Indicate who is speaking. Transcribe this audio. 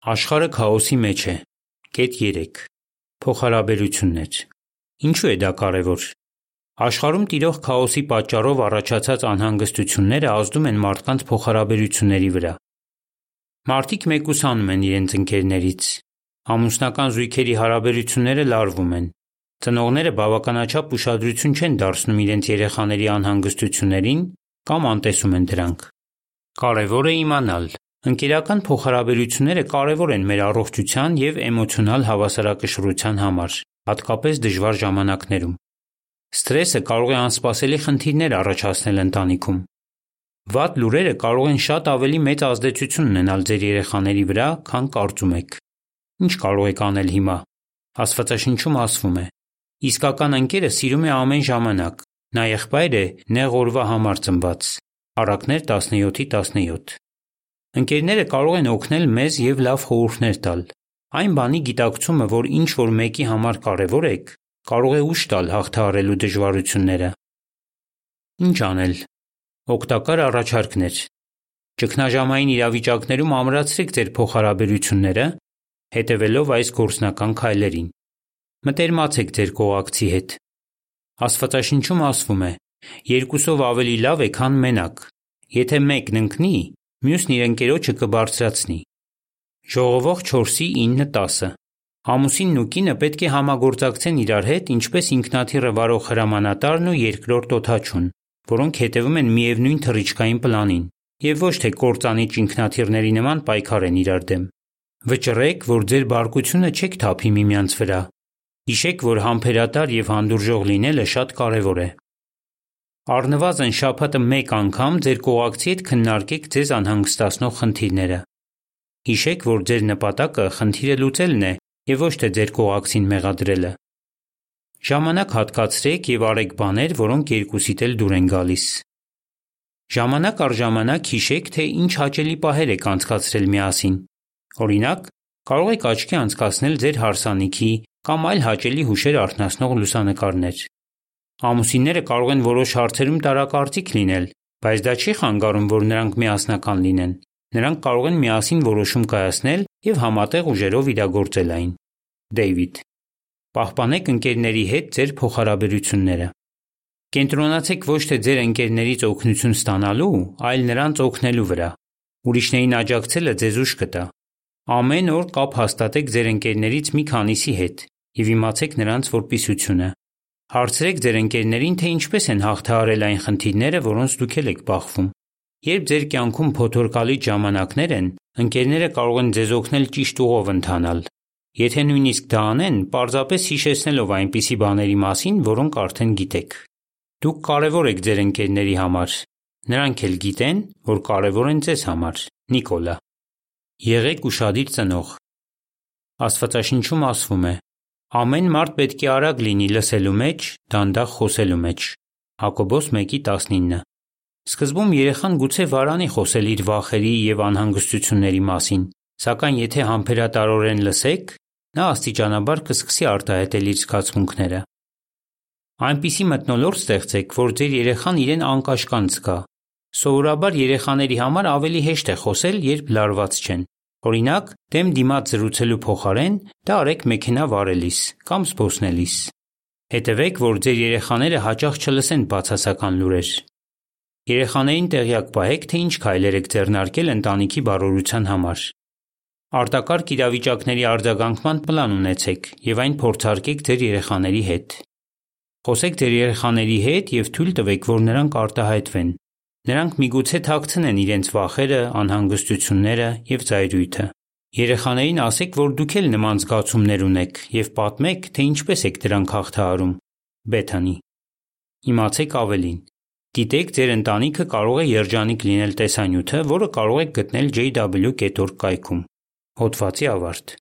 Speaker 1: Աշխարհը քաոսի մեջ է։ Կետ 3. Փոխհարաբերություններ։ Ինչու է դա կարևոր։ Աշխարհում տիրող քաոսի պատճառով առաջացած անհանգստությունները ազդում են մարդկանց փոխհարաբերությունների վրա։ Մարդիկ մեկուսանում են իրենց ընկերներից։ Ամուսնական զույգերի հարաբերությունները լարվում են։ Ծնողները բավականաչափ ուշադրություն չեն դարձնում իրենց երեխաների անհանգստություններին կամ անտեսում են դրանք։ Կարևոր է իմանալ, ընկերական փոխհարաբերությունները կարևոր են մեր առողջության և էմոցիոնալ հավասարակշռության համար, հատկապես դժվար ժամանակներում։ Սթրեսը կարող է անսպասելի խնդիրներ առաջացնել ընտանիքում։ Վատ լուրերը կարող են շատ ավելի մեծ ազդեցություն ունենալ ձեր երեխաների վրա, քան կարծում եք։ Ինչ կարող եք անել հիմա։ Աստվածաշնչում ասվում է. «Իսկական ընկերը սիրում է ամեն ժամանակ, նա եղբայր է նեղ օրվա համար ծնված» (Առակներ 17:17)։ Ընկերները կարող են օգնել մեզ և լավ խորհուրդներ տալ։ Այն բանի գիտակցումը, որ ինչ-որ մեկի համար կարևոր եք, կարող է ուժ տալ հաղթահարելու դժվարությունները։ Ինչ անել։ Օգտակար առաջարկներ. Ճգնաժամային իրավիճակներում ամրացրեք ձեր փոխհարաբերությունները՝ հետևելով այս գործնական քայլերին. Մտերմացեք ձեր կողակցի հետ։ Աստվածաշնչում ասվում է. «Երկուսով ավելի լավ է, քան մենակ։ Եթե մեկն ընկնի, մյուսն իր ընկերոջը կբարձրացնի»։ Ժողովող 4:9-10 Ամուսինն ու կինը պետք է համագործակցեն իրար հետ ինչպես ինքնաթիռը վարող հրամանատարն ու երկրորդ օդաչուն, որոնք հետևում են միևնույն թռիչքային պլանին, և ոչ թե կործանիչ ինքնաթիռների նման պայքարեն իրար դեմ։ Վճռեք, որ ձեր բարկությունը չեք թափի միմյանց վրա։ Հիշեք, որ համբերատար և հանդուրժող լինելը շատ կարևոր է։ Առնվազն շաբաթը մեկ անգամ ձեր կողակցի հետ քննարկեք ձեզ անհանգստացնող խնդիրները։ Հիշեք, որ ձեր նպատակը խնդիրը լուծելն է և ոչ թե ձեր կողակցին մեղադրելը։ Ժամանակ հատկացրեք և արեք բաներ, որոնք երկուսիդ էլ դուր են գալիս։ Ժամանակ առ ժամանակ հիշեք, թե ինչ հաճելի պահեր եք անցկացրել միասին։ Օրինակ, կարող եք աչքի անցկացնել ձեր հարսանիքի կամ այլ հաճելի հուշեր արթնացնող լուսանկարներ։ Ամուսինները կարող են որոշ հարցերում տարակարծիք լինել, բայց դա չի խանգարում, որ նրանք միասնական լինեն։ Նրանք կարող են միասին որոշում կայացնել և համատեղ ուժերով իրագործել այն։ Դեյվիդ։ Պահպանեք ընկերների հետ ձեր փոխհարաբերությունները։ Կենտրոնացեք ոչ թե ձեր ընկերներից օգնություն ստանալու, այլ նրանց օգնելու վրա։ Ուրիշներին աջակցելը ձեզ ուժ կտա։ Ամեն օր կապ հաստատեք ձեր ընկերներից մի քանիսի հետ և իմացեք նրանց որպիսությունը։ Հարցրեք ձեր ընկերներին, թե ինչպես են հաղթահարել այն խնդիրները, որոնց դուք էլ եք բախվում։ Երբ ձեր կյանքում փոթորկալից ժամանակներ են, ընկերները կարող են ձեզ օգնել ճիշտ ուղով ընթանալ։ Եթե նույնիսկ դա անեն, պարզապես հիշեցնելով այնպիսի բաների մասին, որոնք արդեն գիտեք։ Դուք կարևոր եք ձեր ընկերների համար։ Նրանք էլ գիտեն, որ կարևոր են ձեզ համար։ Նիկոլա։ Եղեք ուշադիր ծնող։ Աստվածաշնչում ասվում է. «Ամեն մարդ պետք է արագ լինի լսելու մեջ, դանդաղ խոսելու մեջ» (Հակոբոս 1:19)։ Սկզբում երեխան գուցե վարանի խոսել իր վախերի և անհանգստությունների մասին, սակայն եթե համբերատարորեն լսեք, նա աստիճանաբար կսկսի արտահայտել իր զգացմունքները։ Այնպիսի մթնոլորտ ստեղծեք, որ ձեր երեխան իրեն անկաշկանդ զգա։ Սովորաբար երեխաների համար ավելի հեշտ է խոսել, երբ լարված չեն։ Օրինակ, դեմ դիմաց զրուցելու փոխարեն դա արեք մեքենա վարելիս կամ զբոսնելիս։ Հետևեք, որ ձեր երեխաները հաճախ չլսեն բացասական լուրեր։ Երեխաներին տեղյակ պահեք, թե ինչ քայլեր եք ձեռնարկել ընտանիքի բարօրության համար։ Արտակարգ իրավիճակների արձագանքման պլան ունեցեք և այն փորձարկեք ձեր երեխաների հետ։ Խոսեք ձեր երեխաների հետ և թույլ տվեք, որ նրանք արտահայտվեն։ Նրանք միգուցե թաքցնեն իրենց վախերը, անհանգստությունները և ծայրույթը։ Երեխաներին ասեք, որ դուք էլ նման զգացումներ ունեք և պատմեք, թե ինչպես եք դրանք հաղթահարում։ Բեթանի։ Իմացեք ավելին։ Գիտեք, ձեր ընտանիքը կարող է երջանիկ լինել տեսանյութը, որը կարող եք գտնել jw.org կայքում։ Հոդվացի ավարտ։